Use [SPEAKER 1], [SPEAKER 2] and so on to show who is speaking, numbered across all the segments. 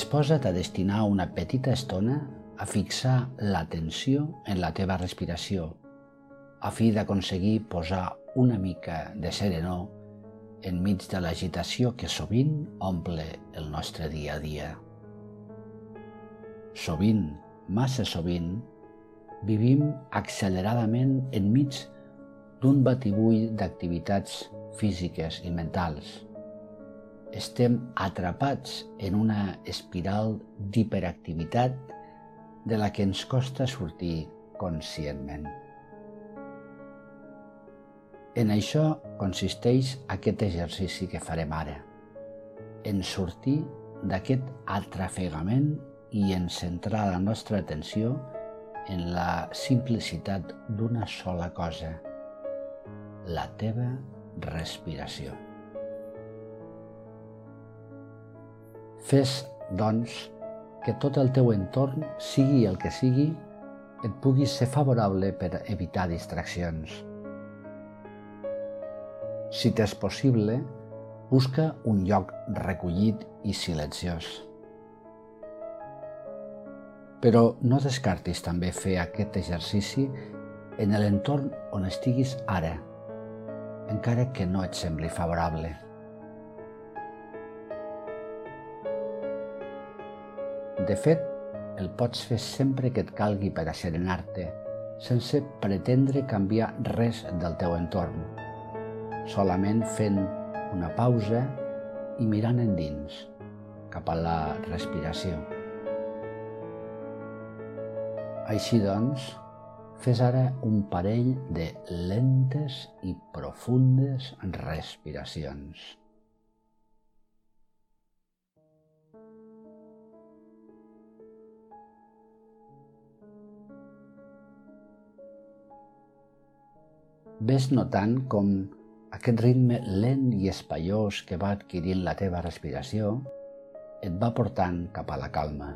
[SPEAKER 1] Disposa't a destinar una petita estona a fixar l'atenció en la teva respiració, a fi d'aconseguir posar una mica de serenor enmig de l'agitació que sovint omple el nostre dia a dia. Sovint, massa sovint, vivim acceleradament enmig d'un batibull d'activitats físiques i mentals. Estem atrapats en una espiral d'hiperactivitat de la que ens costa sortir conscientment. En això consisteix aquest exercici que farem ara, en sortir d'aquest atrafegament i en centrar la nostra atenció en la simplicitat d'una sola cosa, la teva respiració. Fes, doncs, que tot el teu entorn, sigui el que sigui, et pugui ser favorable per evitar distraccions. Si t'és possible, busca un lloc recollit i silenciós. Però no descartis també fer aquest exercici en l'entorn on estiguis ara, encara que no et sembli favorable. De fet, el pots fer sempre que et calgui per a serenar-te, sense pretendre canviar res del teu entorn, solament fent una pausa i mirant endins, cap a la respiració. Així doncs, fes ara un parell de lentes i profundes respiracions. Ves notant com aquest ritme lent i espaiós que va adquirint la teva respiració et va portant cap a la calma.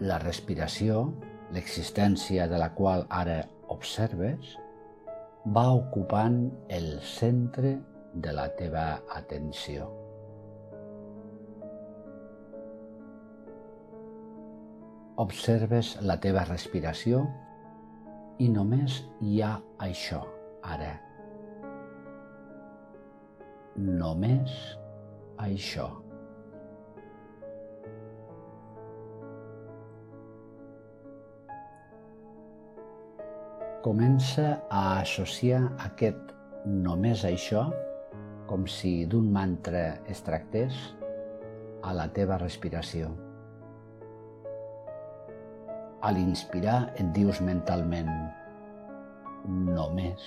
[SPEAKER 1] La respiració, l'existència de la qual ara observes, va ocupant el centre de la teva atenció. Observes la teva respiració i només hi ha això, ara. Només això. Comença a associar aquest només això, com si d'un mantra es tractés, a la teva respiració. A l'inspirar et dius mentalment només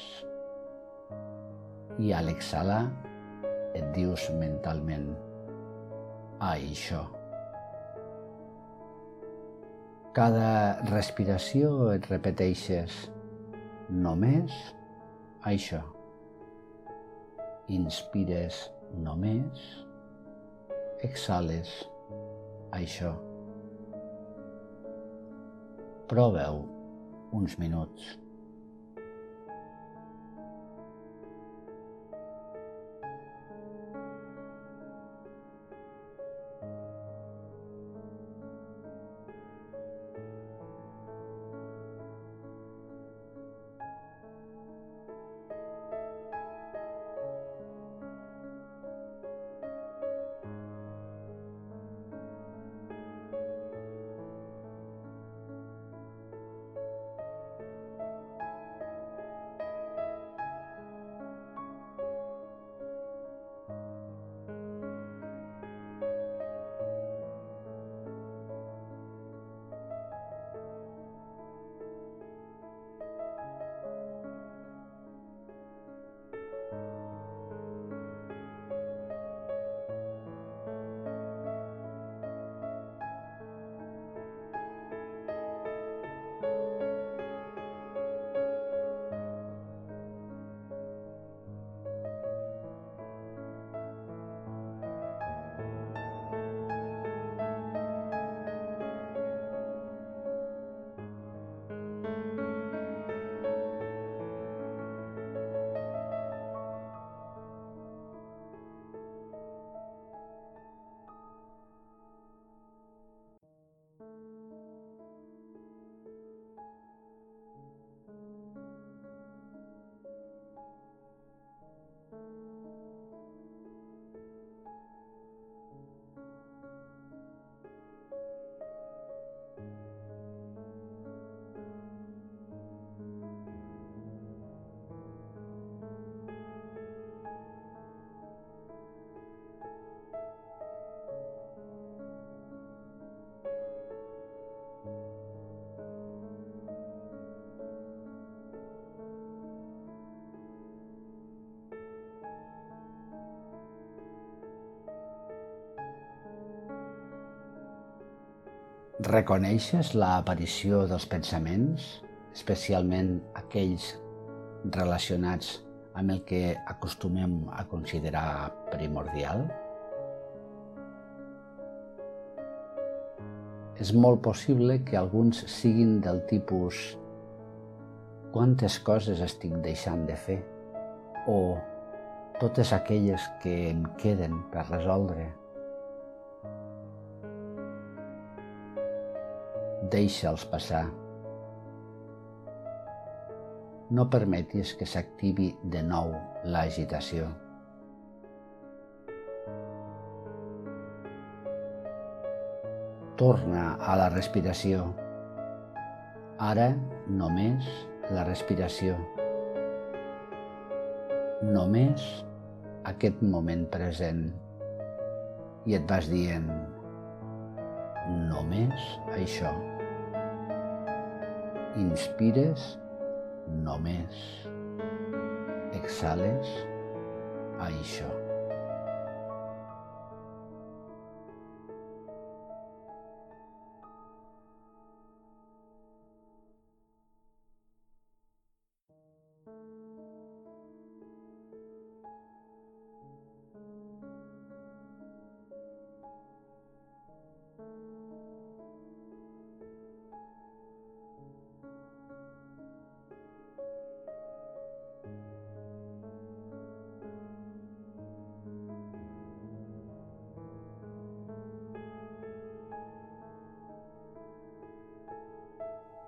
[SPEAKER 1] i a l'exhalar et dius mentalment això. Cada respiració et repeteixes només això. Inspires només, exhales això. Proveu uns minuts. Reconeixes l'aparició dels pensaments, especialment aquells relacionats amb el que acostumem a considerar primordial? És molt possible que alguns siguin del tipus quantes coses estic deixant de fer o totes aquelles que em queden per resoldre. Deixa'ls passar. No permetis que s'activi de nou l'agitació. Torna a la respiració. Ara només la respiració. Només aquest moment present. I et vas dient, només això. Inspires només. Exhales això.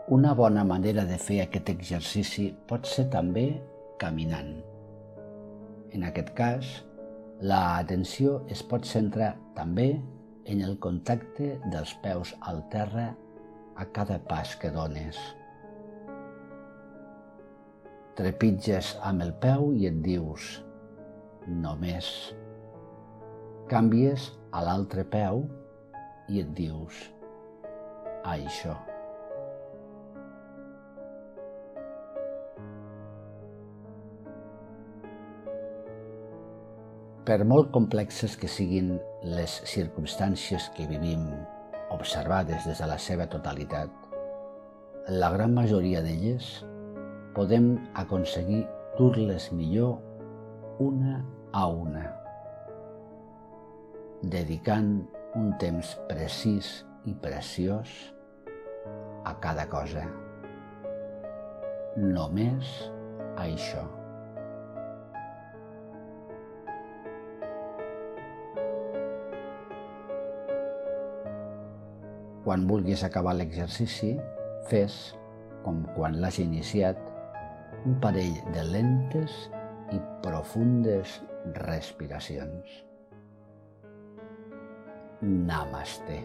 [SPEAKER 1] Una bona manera de fer aquest exercici pot ser també caminant. En aquest cas, l'atenció es pot centrar també en el contacte dels peus al terra a cada pas que dones. Trepitges amb el peu i et dius només. Canvies a l'altre peu i et dius això. Per molt complexes que siguin les circumstàncies que vivim, observades des de la seva totalitat, la gran majoria d'elles podem aconseguir dur-les millor una a una, dedicant un temps precís i preciós a cada cosa. Només a això. Quan vulguis acabar l'exercici, fes, com quan l'has iniciat, un parell de lentes i profundes respiracions. Namaste.